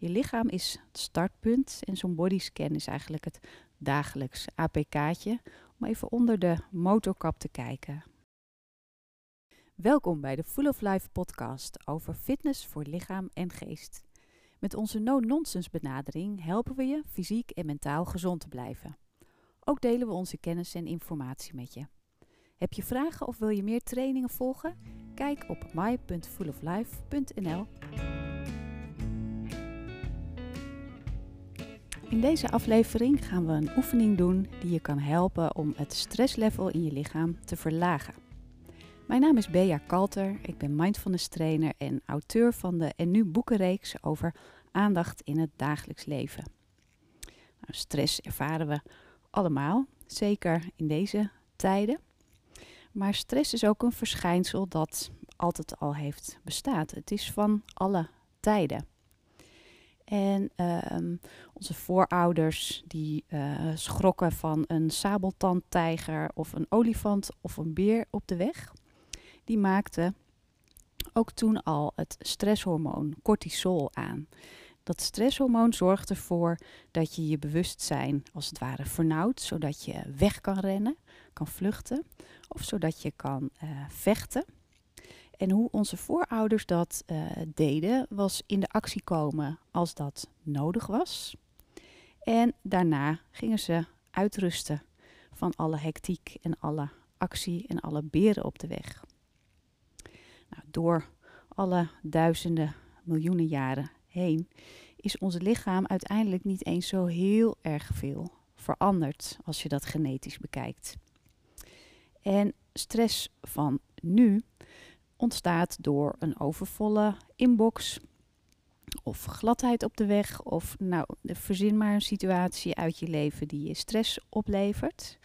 Je lichaam is het startpunt en zo'n bodyscan is eigenlijk het dagelijks APK'tje om even onder de motorkap te kijken. Welkom bij de Full of Life podcast over fitness voor lichaam en geest. Met onze no-nonsense benadering helpen we je fysiek en mentaal gezond te blijven. Ook delen we onze kennis en informatie met je. Heb je vragen of wil je meer trainingen volgen? Kijk op my.fulloflife.nl. In deze aflevering gaan we een oefening doen die je kan helpen om het stresslevel in je lichaam te verlagen. Mijn naam is Bea Kalter, ik ben mindfulness trainer en auteur van de En Nu boekenreeks over aandacht in het dagelijks leven. Nou, stress ervaren we allemaal, zeker in deze tijden. Maar stress is ook een verschijnsel dat altijd al heeft bestaat. Het is van alle tijden. En ehm, onze voorouders die uh, schrokken van een sabeltandtijger of een olifant of een beer op de weg. Die maakten ook toen al het stresshormoon cortisol aan. Dat stresshormoon zorgt ervoor dat je je bewustzijn als het ware vernauwt, zodat je weg kan rennen, kan vluchten of zodat je kan uh, vechten. En hoe onze voorouders dat uh, deden, was in de actie komen als dat nodig was. En daarna gingen ze uitrusten van alle hectiek en alle actie en alle beren op de weg. Nou, door alle duizenden, miljoenen jaren heen is ons lichaam uiteindelijk niet eens zo heel erg veel veranderd als je dat genetisch bekijkt. En stress van nu ontstaat door een overvolle inbox of gladheid op de weg of nou, verzin maar een situatie uit je leven die je stress oplevert.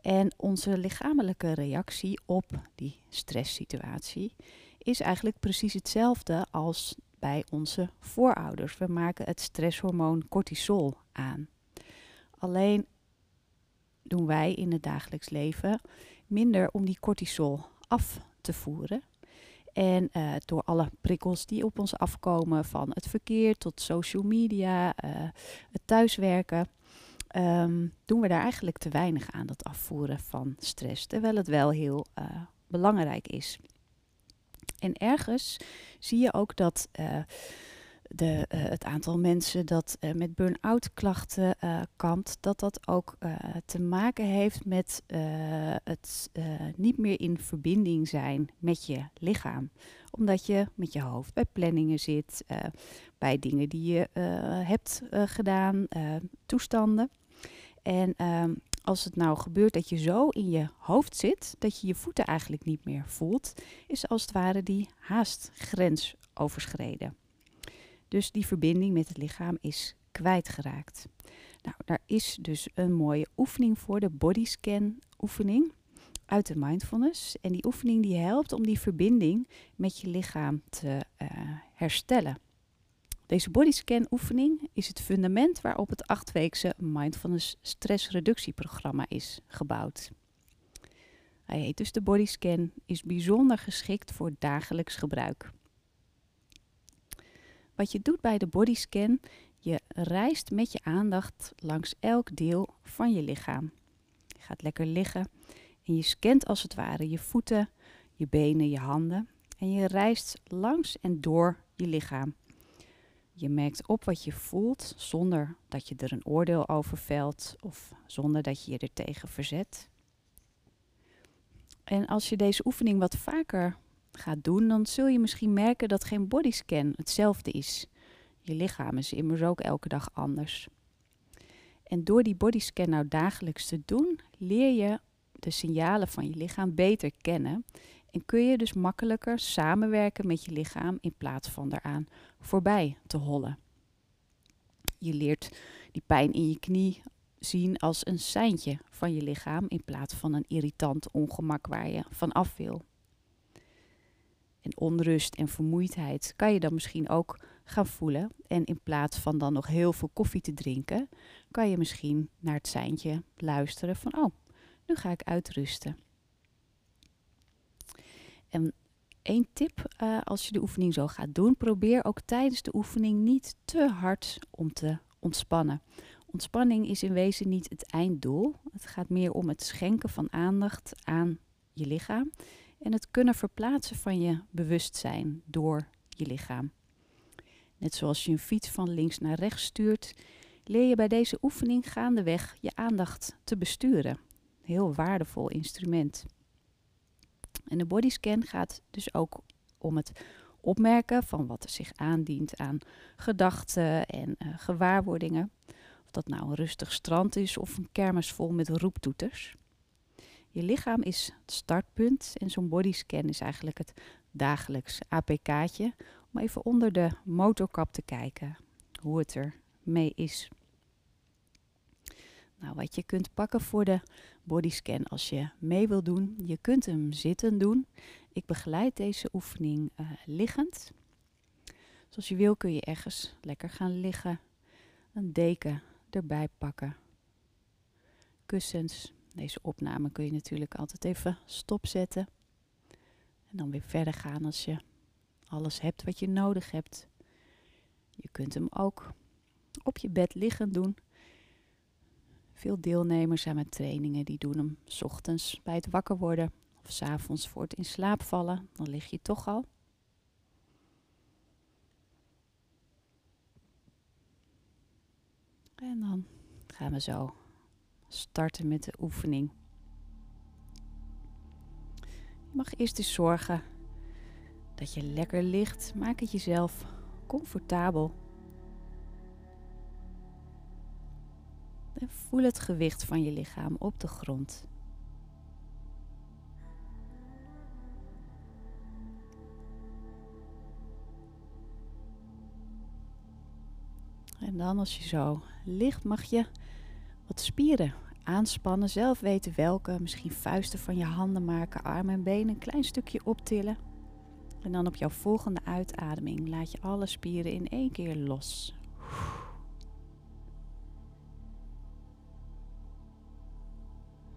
En onze lichamelijke reactie op die stresssituatie is eigenlijk precies hetzelfde als bij onze voorouders. We maken het stresshormoon cortisol aan. Alleen doen wij in het dagelijks leven minder om die cortisol af te voeren. En uh, door alle prikkels die op ons afkomen, van het verkeer tot social media, uh, het thuiswerken, um, doen we daar eigenlijk te weinig aan, dat afvoeren van stress. Terwijl het wel heel uh, belangrijk is. En ergens zie je ook dat de, uh, het aantal mensen dat uh, met burn-out klachten uh, kampt, dat dat ook te maken heeft met het niet meer in verbinding zijn met je lichaam. Omdat je met je hoofd bij planningen zit, bij dingen die je hebt gedaan, toestanden. En ehm, als het nou gebeurt dat je zo in je hoofd zit, dat je je voeten eigenlijk niet meer voelt, is als het ware die haastgrens overschreden. Dus die verbinding met het lichaam is kwijtgeraakt. Nou, daar is dus een mooie oefening voor, de bodyscan oefening uit de mindfulness. En die oefening die helpt om die verbinding met je lichaam te uh, herstellen. Deze bodyscan oefening is het fundament waarop het achtweekse mindfulness stressreductieprogramma is gebouwd. Hij heet dus de bodyscan, is bijzonder geschikt voor dagelijks gebruik. Wat je doet bij de bodyscan, je reist met je aandacht langs elk deel van je lichaam. Je gaat lekker liggen en je scant als het ware je voeten, je benen, je handen. En je reist langs en door je lichaam. Je merkt op wat je voelt zonder dat je er een oordeel over velt of zonder dat je je er tegen verzet. En als je deze oefening wat vaker gaat doen, dan zul je misschien merken dat geen bodyscan hetzelfde is. Je lichaam is immers ook elke dag anders. En door die bodyscan nou dagelijks te doen, leer je de signalen van je lichaam beter kennen. En kun je dus makkelijker samenwerken met je lichaam in plaats van eraan voorbij te hollen. Je leert die pijn in je knie zien als een seintje van je lichaam in plaats van een irritant ongemak waar je van af wil en onrust en vermoeidheid kan je dan misschien ook gaan voelen. En in plaats van dan nog heel veel koffie te drinken, kan je misschien naar het seintje luisteren van oh, nu ga ik uitrusten. En Eén tip uh, als je de oefening zo gaat doen, probeer ook tijdens de oefening niet te hard om te ontspannen. Ontspanning is in wezen niet het einddoel. Het gaat meer om het schenken van aandacht aan je lichaam en het kunnen verplaatsen van je bewustzijn door je lichaam. Net zoals je een fiets van links naar rechts stuurt, leer je bij deze oefening gaandeweg je aandacht te besturen. Heel waardevol instrument. En de bodyscan gaat dus ook om het opmerken van wat er zich aandient aan gedachten en uh, gewaarwordingen. Of dat nou een rustig strand is of een kermis vol met roeptoeters. Je lichaam is het startpunt en zo'n bodyscan is eigenlijk het dagelijks APK'tje om even onder de motorkap te kijken hoe het er mee is. Nou, wat je kunt pakken voor de bodyscan als je mee wil doen, je kunt hem zitten doen. Ik begeleid deze oefening uh, liggend. Zoals je wil kun je ergens lekker gaan liggen, een deken erbij pakken, kussens. Deze opname kun je natuurlijk altijd even stopzetten en dan weer verder gaan als je alles hebt wat je nodig hebt. Je kunt hem ook op je bed liggend doen. Veel deelnemers aan mijn trainingen die doen hem s ochtends bij het wakker worden of s avonds voor het in slaap vallen. Dan lig je toch al. En dan gaan we zo starten met de oefening. Je mag eerst eens zorgen dat je lekker ligt. Maak het jezelf comfortabel. En voel het gewicht van je lichaam op de grond. En dan als je zo ligt, mag je wat spieren aanspannen. Zelf weten welke. Misschien vuisten van je handen maken, armen en benen een klein stukje optillen. En dan op jouw volgende uitademing laat je alle spieren in één keer los.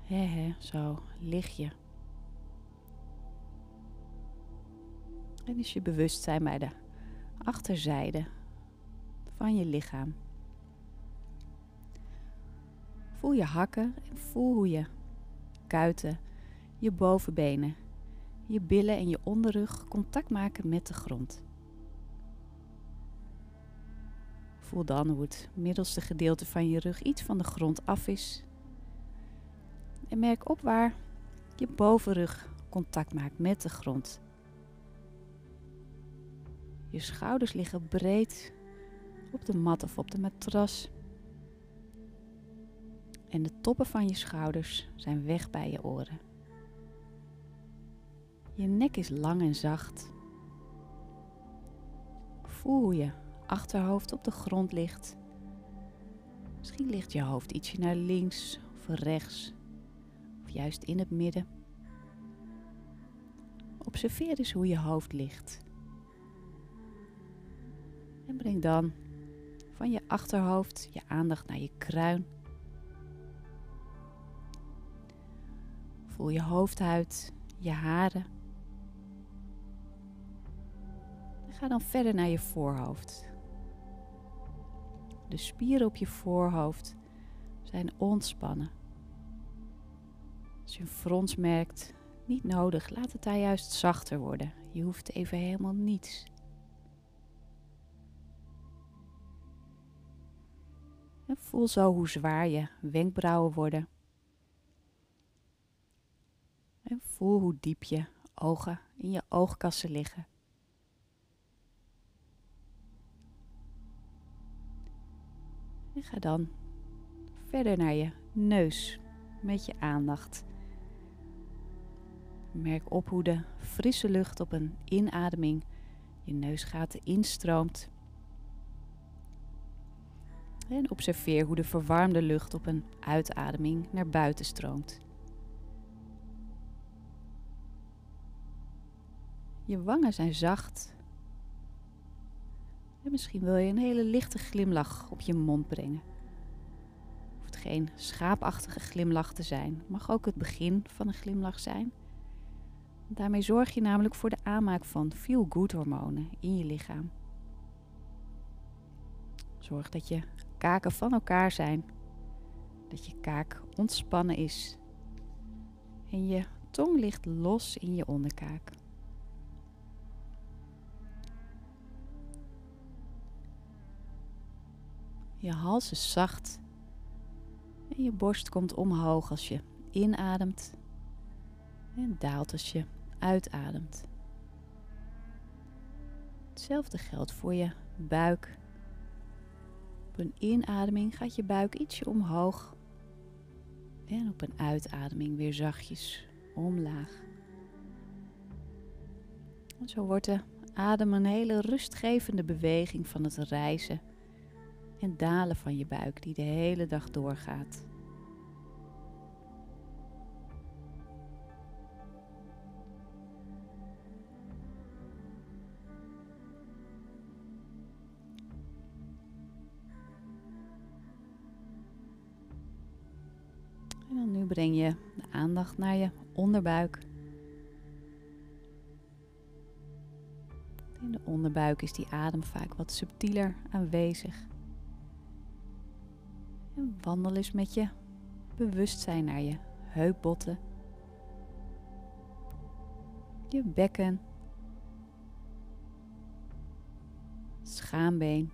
He, zo lig je. En is je bewustzijn bij de achterzijde van je lichaam. Voel je hakken en voel hoe je kuiten, je bovenbenen, je billen en je onderrug contact maken met de grond. Voel dan hoe het middelste gedeelte van je rug iets van de grond af is. En merk op waar je bovenrug contact maakt met de grond. Je schouders liggen breed op de mat of op de matras. En de toppen van je schouders zijn weg bij je oren. Je nek is lang en zacht. Voel hoe je achterhoofd op de grond ligt. Misschien ligt je hoofd ietsje naar links of rechts, of juist in het midden. Observeer dus hoe je hoofd ligt. En breng dan van je achterhoofd je aandacht naar je kruin. Voel je hoofdhuid, je haren. En ga dan verder naar je voorhoofd. De spieren op je voorhoofd zijn ontspannen. Als je een frons merkt, niet nodig, laat het daar juist zachter worden. Je hoeft even helemaal niets. En voel zo hoe zwaar je wenkbrauwen worden. En voel hoe diep je ogen in je oogkassen liggen. En ga dan verder naar je neus met je aandacht. Merk op hoe de frisse lucht op een inademing je neusgaten instroomt. En observeer hoe de verwarmde lucht op een uitademing naar buiten stroomt. Je wangen zijn zacht. En misschien wil je een hele lichte glimlach op je mond brengen. Hoeft geen schaapachtige glimlach te zijn. Mag ook het begin van een glimlach zijn. Daarmee zorg je namelijk voor de aanmaak van feel-good hormonen in je lichaam. Zorg dat je kaken van elkaar zijn, dat je kaak ontspannen is en je tong ligt los in je onderkaak. Je hals is zacht en je borst komt omhoog als je inademt en daalt als je uitademt. Hetzelfde geldt voor je buik. Op een inademing gaat je buik ietsje omhoog en op een uitademing weer zachtjes omlaag. En zo wordt de adem een hele rustgevende beweging van het reizen en dalen van je buik die de hele dag doorgaat. En dan nu breng je de aandacht naar je onderbuik. In de onderbuik is die adem vaak wat subtieler aanwezig. Wandel eens met je bewustzijn naar je heupbotten, je bekken, schaambeen.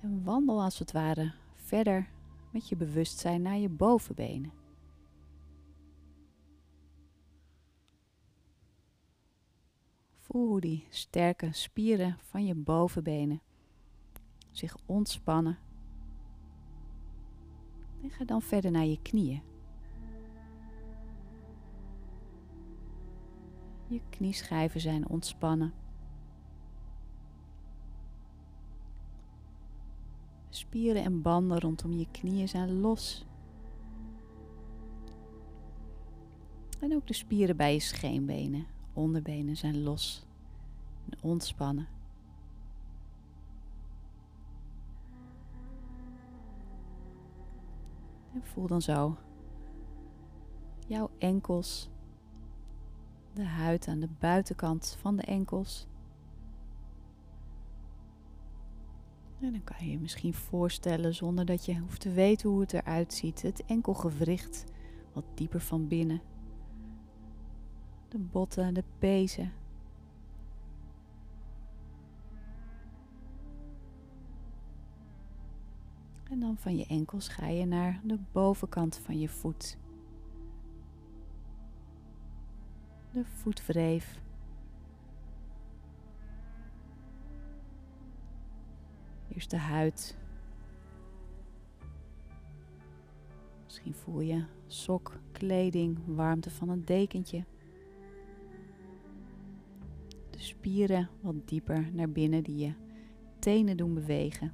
En wandel als het ware verder met je bewustzijn naar je bovenbenen. Voel hoe die sterke spieren van je bovenbenen zich ontspannen. En ga dan verder naar je knieën. Je knieschijven zijn ontspannen. Spieren en banden rondom je knieën zijn los. En ook de spieren bij je scheenbenen onderbenen zijn los en ontspannen. En voel dan zo jouw enkels, de huid aan de buitenkant van de enkels. En dan kan je je misschien voorstellen, zonder dat je hoeft te weten hoe het eruit ziet, het enkelgewricht wat dieper van binnen de botten, de pezen. En dan van je enkels ga je naar de bovenkant van je voet. De voetvreef. Eerst de huid. Misschien voel je sok, kleding, warmte van een dekentje spieren wat dieper naar binnen die je tenen doen bewegen.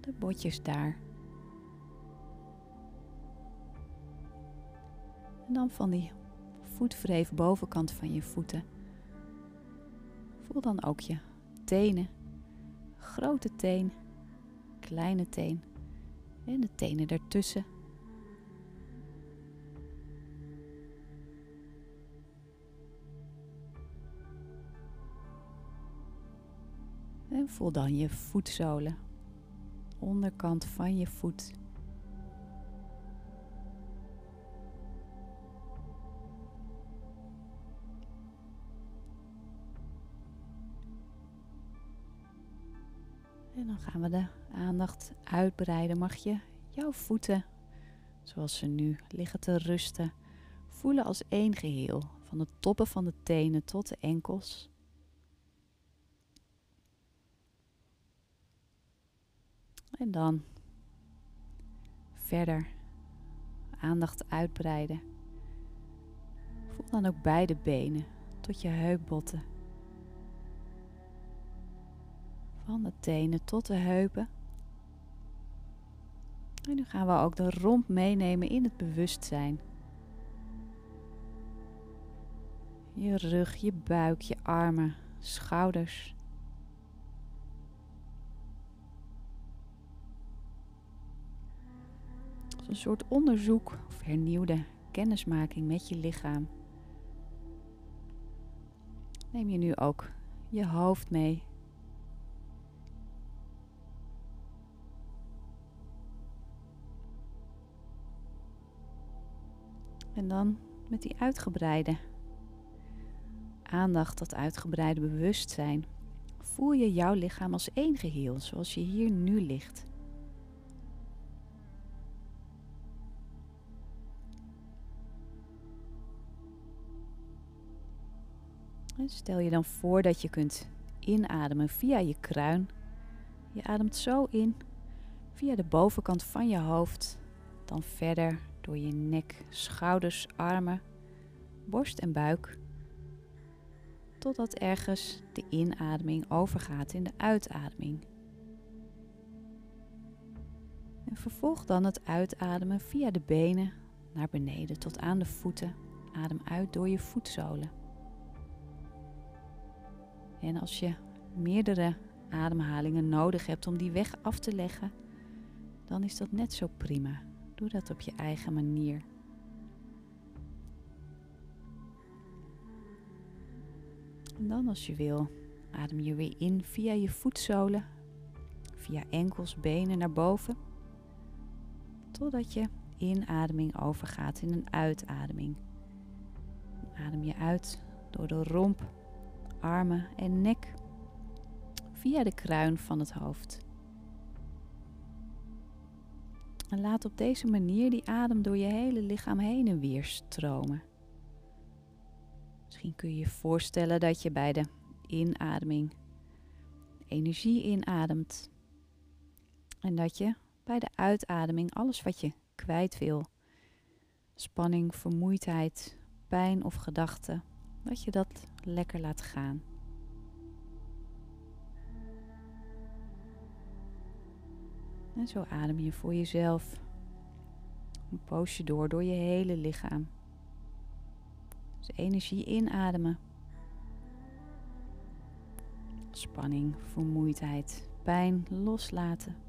De botjes daar. En dan van die voetvreef bovenkant van je voeten. Voel dan ook je tenen. Grote teen, kleine teen en de tenen ertussen. Voel dan je voetzolen, onderkant van je voet. En dan gaan we de aandacht uitbreiden. Mag je jouw voeten, zoals ze nu liggen te rusten, voelen als één geheel. Van de toppen van de tenen tot de enkels. En dan verder aandacht uitbreiden. Voel dan ook beide benen tot je heupbotten. Van de tenen tot de heupen. En nu gaan we ook de romp meenemen in het bewustzijn. Je rug, je buik, je armen, schouders. Een soort onderzoek of hernieuwde kennismaking met je lichaam. Neem je nu ook je hoofd mee. En dan met die uitgebreide aandacht, dat uitgebreide bewustzijn, voel je jouw lichaam als één geheel, zoals je hier nu ligt. Stel je dan voor dat je kunt inademen via je kruin. Je ademt zo in via de bovenkant van je hoofd, dan verder door je nek, schouders, armen, borst en buik. Totdat ergens de inademing overgaat in de uitademing. En vervolg dan het uitademen via de benen naar beneden tot aan de voeten. Adem uit door je voetzolen. En als je meerdere ademhalingen nodig hebt om die weg af te leggen, dan is dat net zo prima. Doe dat op je eigen manier. En dan als je wil, adem je weer in via je voetzolen, via enkels, benen naar boven, totdat je inademing overgaat in een uitademing. Adem je uit door de romp, armen en nek via de kruin van het hoofd. En laat op deze manier die adem door je hele lichaam heen en weer stromen. Misschien kun je je voorstellen dat je bij de inademing energie inademt. En dat je bij de uitademing alles wat je kwijt wil, spanning, vermoeidheid, pijn of gedachten, dat je dat lekker laat gaan. En zo adem je voor jezelf een poosje door door je hele lichaam. Dus energie inademen. Spanning, vermoeidheid, pijn loslaten.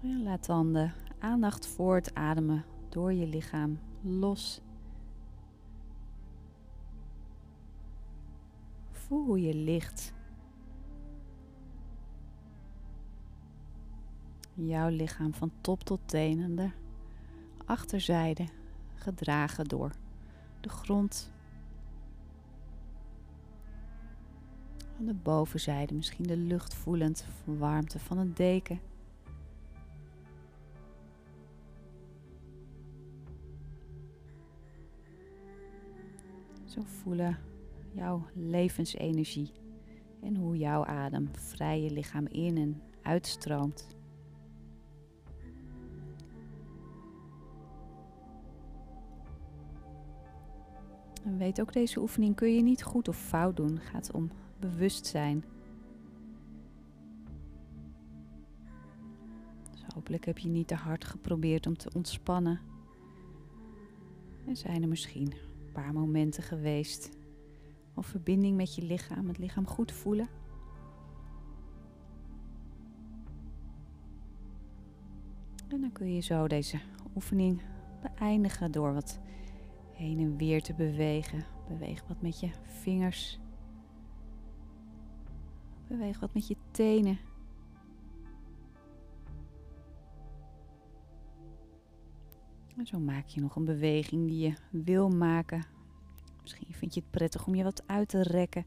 Laat dan de aandacht voortademen door je lichaam los. Voel hoe je ligt. Jouw lichaam van top tot teen en de achterzijde gedragen door de grond. Aan de bovenzijde misschien de lucht voelend, warmte van een deken. Zo voelen jouw levensenergie en hoe jouw adem vrij je lichaam in en uitstroomt. En weet ook, deze oefening kun je niet goed of fout doen. Het gaat om bewustzijn. Dus hopelijk heb je niet te hard geprobeerd om te ontspannen. En zijn er misschien momenten geweest. Of verbinding met je lichaam, het lichaam goed voelen. En dan kun je zo deze oefening beëindigen door wat heen en weer te bewegen. Beweeg wat met je vingers. Beweeg wat met je tenen. En zo maak je nog een beweging die je wil maken. Misschien vind je het prettig om je wat uit te rekken.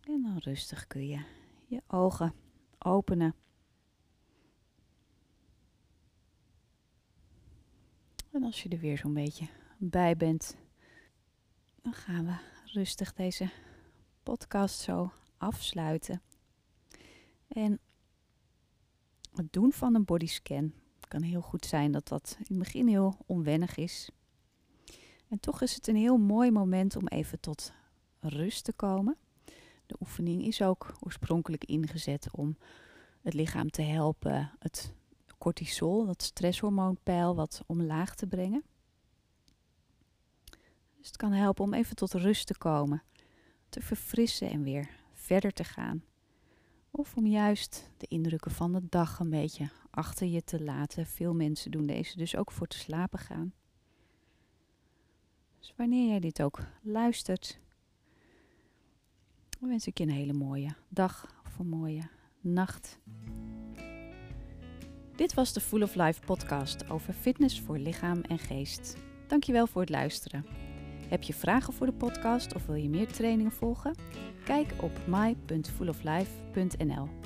En dan rustig kun je je ogen openen. En als je er weer zo'n beetje bij bent, dan gaan we rustig deze podcast zo afsluiten. En het doen van een bodyscan kan heel goed zijn dat dat in het begin heel onwennig is. En toch is het een heel mooi moment om even tot rust te komen. De oefening is ook oorspronkelijk ingezet om het lichaam te helpen het cortisol, dat stresshormoonpeil, wat omlaag te brengen. Dus het kan helpen om even tot rust te komen, te verfrissen en weer verder te gaan. Of om juist de indrukken van de dag een beetje achter je te laten. Veel mensen doen deze dus ook voor te slapen gaan. Dus wanneer jij dit ook luistert, wens ik je een hele mooie dag of een mooie nacht. Dit was de Full of Life podcast over fitness voor lichaam en geest. Dankjewel voor het luisteren. Heb je vragen voor de podcast of wil je meer trainingen volgen? Kijk op my.fulloflife.nl.